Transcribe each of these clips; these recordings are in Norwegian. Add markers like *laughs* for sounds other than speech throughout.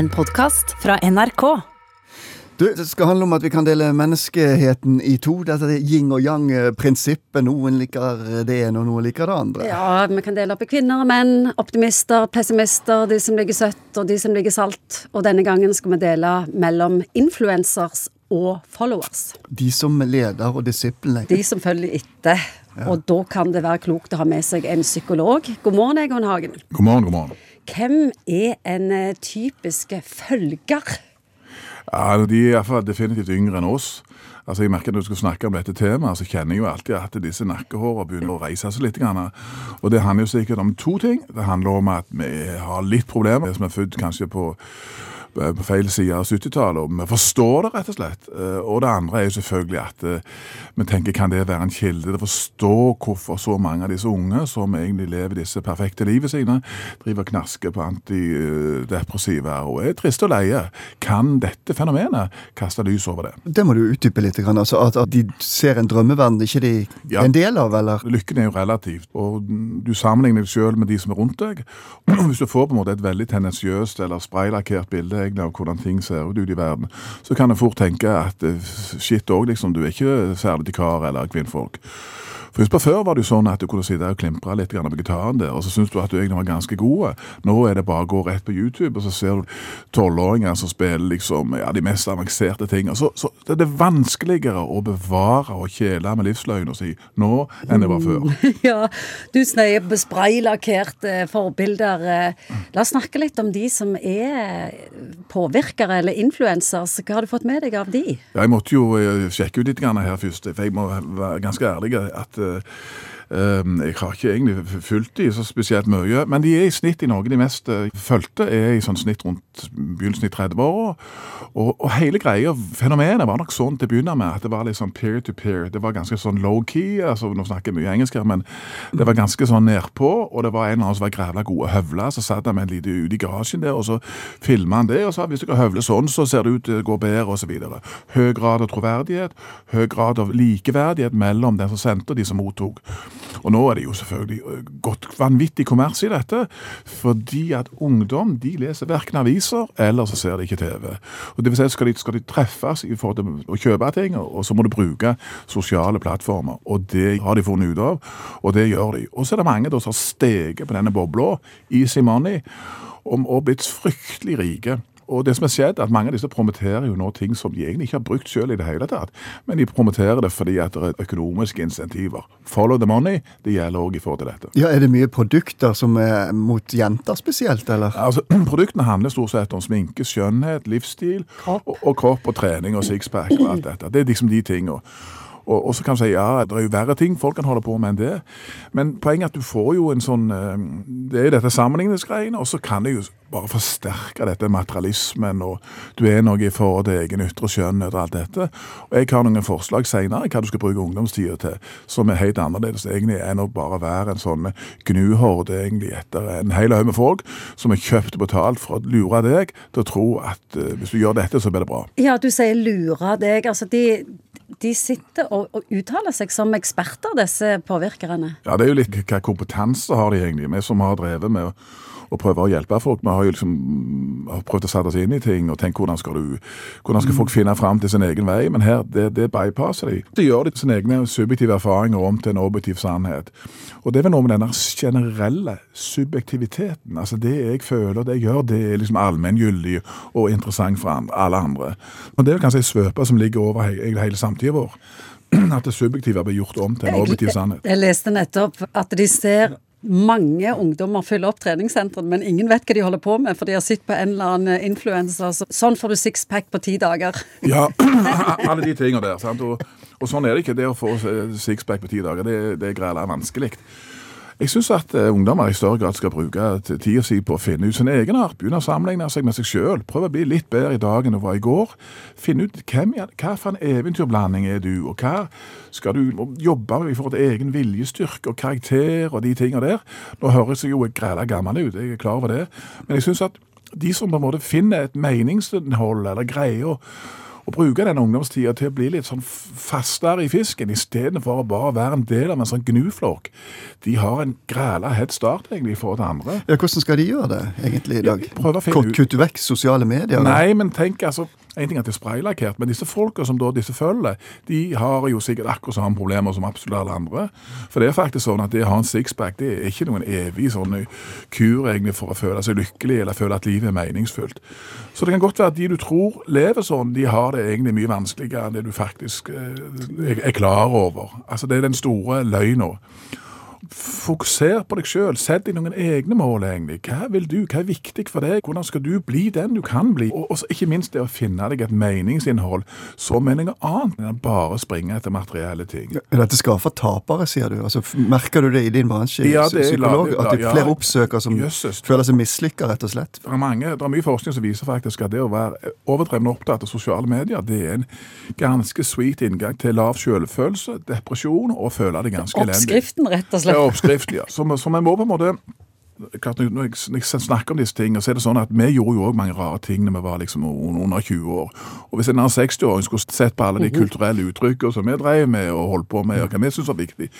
En podkast fra NRK. Du, Det skal handle om at vi kan dele menneskeheten i to. Dette er yin og yang-prinsippet. Noen liker det ene, og noen liker det andre. Ja, vi kan dele opp i kvinner og menn, optimister, pessimister, de som ligger søtt og de som ligger salt. Og denne gangen skal vi dele mellom influencers og followers. De som leder og disiplene. De som følger etter. Og da kan det være klokt å ha med seg en psykolog. God morgen, Egon Hagen. God morgen, god morgen. Hvem er en eh, typisk følger? Ja, De er i hvert fall definitivt yngre enn oss. Altså, jeg merker Når du skal snakke om dette temaet, så kjenner jeg jo alltid at disse nakkehårene begynner å reise seg litt. Og Det handler jo sikkert om to ting. Det handler om at vi har litt problemer, som er født kanskje på på feil side av 70-tallet. og Vi forstår det, rett og slett. Eh, og det andre er jo selvfølgelig at eh, vi tenker kan det være en kilde til å forstå hvorfor så mange av disse unge som egentlig lever disse perfekte livet sine, driver knasker på antidepressiva og er triste og leie. Kan dette fenomenet kaste lys over det? Det må du utdype litt. Altså at, de ser en drømmeverden ikke de er en del av, eller? Lykken er jo relativt, og du sammenligner deg selv med de som er rundt deg. *clears throat* Hvis du får på en måte et veldig tendensiøst eller spraylakkert bilde egentlig av hvordan ting ser ut ute i verden, så kan en fort tenke at eh, shit òg, liksom, du er ikke særlig til kar eller kvinnfolk. For Husk på Før var det jo sånn at du kunne sitte og klimpre litt på gitaren der, og så syntes du at du egentlig var ganske god. Nå er det bare å gå rett på YouTube, og så ser du tolvåringer som spiller liksom, ja, de mest avanserte tingene. Så, så det er det vanskeligere å bevare og kjele med livsløgna si nå enn det var før. *laughs* Ja, du sier spraylakkerte forbilder. La oss snakke litt om de som er påvirkere eller influensere. Hva har du fått med deg av de? Ja, jeg måtte jo eh, sjekke ut litt her først, for jeg må være ganske ærlig at uh, Ehm, jeg har ikke egentlig fulgt de så spesielt mye, men de er i snitt i Norge. De mest eh, fulgte er i sånn snitt rundt begynnelsen i 30-åra. Og, og, hele greia, fenomenet, var nok sånn til å begynne med at det var litt sånn peer to peer. Det var ganske sånn low-key. altså Nå snakker jeg mye engelsk her, men det var ganske sånn nedpå. Og det var en eller annen som var grævla å høvle, Så satt han med en lite ute i garasjen der, og så filma han det og sa hvis dere høvler sånn, så ser det ut til å gå bedre, osv. Høy grad av troverdighet, høy grad av likeverdighet mellom den som sendte og de som mottok. Og nå er det jo selvfølgelig øh, gått vanvittig kommers i dette, fordi at ungdom de leser verken aviser eller så ser de ikke TV. Og det vil si, skal de, skal de treffes i forhold til å kjøpe ting, og så må du bruke sosiale plattformer. Og det har de funnet ut av, og det gjør de. Og så er det mange da som har steget på denne bobla, easy money, og blitt fryktelig rike. Og det som er skjedd, at Mange av disse promoterer jo nå ting som de egentlig ikke har brukt selv i det hele tatt, men de promoterer det fordi at det er økonomiske insentiver. Follow the money, det gjelder òg i forhold til dette. Ja, Er det mye produkter som er mot jenter spesielt, eller? Altså, *clears throat* Produktene handler stort sett om sminke, skjønnhet, livsstil, kropp. Og, og, kropp og trening og sixpack og alt dette. Det er liksom de tingene. Og, og, så kan du si ja, det er jo verre ting folk kan holde på med enn det. Men poenget er at du får jo en sånn eh, Det er jo dette sammenligningsgreiene, og så kan det jo bare forsterke dette materialismen, og du er noe i forhold til egen ytre skjønnhet og alt dette. Og jeg har noen forslag senere hva du skal bruke ungdomstida til, som er helt annerledes egentlig enn å bare være en sånn gnuhorde egentlig etter en hel haug med folk som er kjøpt og betalt for å lure deg til å tro at uh, hvis du gjør dette, så blir det bra. Ja, du sier lure deg. Altså, de, de sitter og, og, uttaler seg som eksperter, disse påvirkerne. Ja, det er jo litt hva kompetanse har de egentlig, vi som har drevet med og prøve å hjelpe folk. Vi har jo liksom har prøvd å sette oss inn i ting og tenke hvordan skal, du, hvordan skal folk finne fram til sin egen vei. Men her, det, det bypasser de. De gjør de sine egne subjektive erfaringer om til en objektiv sannhet. Og det er vel noe med denne generelle subjektiviteten. Altså Det jeg føler, det jeg gjør, det er liksom allmenngyldig og interessant for alle andre. Og det er kanskje ei svøpe som ligger over hele, hele samtida vår *clears throat* at det subjektive blir gjort om til en objektiv sannhet. Jeg leste nettopp at de ser mange ungdommer fyller opp treningssentrene, men ingen vet hva de holder på med, for de har sett på en eller annen influenser. Så, sånn får du sixpack på ti dager. Ja, *clears throat* alle de tingene der. sant? Og, og, sånn er det ikke. Det å få sixpack på ti dager, det, det er vanskelig. Jeg syns at uh, ungdommer i større grad skal bruke tida si på å finne ut sin egen art. Begynne å sammenligne seg med seg sjøl. Prøve å bli litt bedre i dag enn du var i går. Finne ut hvem, hva for en eventyrblanding er du, og hva skal du jobbe med i forhold til egen viljestyrke og karakter og de tinga der. Nå høres jeg jo græla gammel ut, jeg er klar over det, men jeg syns at de som på en måte finner et meningsinnhold eller greier å bruke den ungdomstida til å bli litt sånn fastere i fisken, istedenfor å bare være en del av en sånn gnuflokk. De har en græla head start egentlig i forhold til andre. Ja, Hvordan skal de gjøre det egentlig i dag? ut- Kutte vekk sosiale medier? Nei, men tenk altså en ting er at det er spraylakkert, men disse folka som da disse følger, de har jo sikkert akkurat samme problemer som absolutt alle andre. For det er faktisk sånn at det å ha en sixpack det er ikke noen evig sånn kur egentlig for å føle seg lykkelig eller føle at livet er meningsfullt. Så det kan godt være at de du tror lever sånn, de har det egentlig mye vanskeligere enn det du faktisk eh, er klar over. Altså Det er den store løgna. Fokuser på deg sjøl. Sett deg noen egne mål. egentlig. Hva vil du? Hva er viktig for deg? Hvordan skal du bli den du kan bli? Og også, ikke minst det å finne deg et meningsinnhold som er noe annet enn å bare springe etter materielle ting. Er Dette skaper tapere, sier du. Altså, merker du det i din bransje, Ja, det er- psykolog? At det er flere oppsøkere som Jøsses. føler seg mislykka, rett og slett? Det er, mange, det er mye forskning som viser faktisk at det å være overdrevent opptatt av sosiale medier, det er en ganske sweet inngang til lav selvfølelse, depresjon og føle deg ganske elendig. Oppskriften, rett og Ja, slett. oppskrift, ja. Så, så vi må på en måte klart, når jeg, når jeg snakker om disse tingene, så er det sånn at vi gjorde jo òg mange rare ting når vi var liksom under 20 år. Og hvis en annen 60-åring skulle sett på alle de kulturelle uttrykkene som vi drev med og holdt på med, og hva vi syns var viktig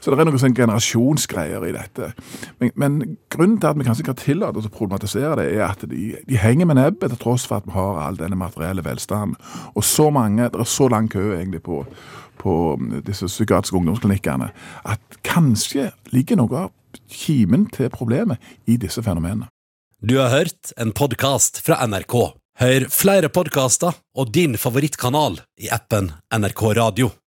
Så det er noen sånn generasjonsgreier i dette. Men, men grunnen til at vi kanskje kan tillate oss å problematisere det, er at de, de henger med nebbet til tross for at vi har all denne materielle velstanden. Og så mange, det er så lang kø egentlig på på disse psykiatriske ungdomsklinikkene, at kanskje ligger noe av kimen til problemet i disse fenomenene. Du har hørt en podkast fra NRK. Hør flere podkaster og din favorittkanal i appen NRK Radio.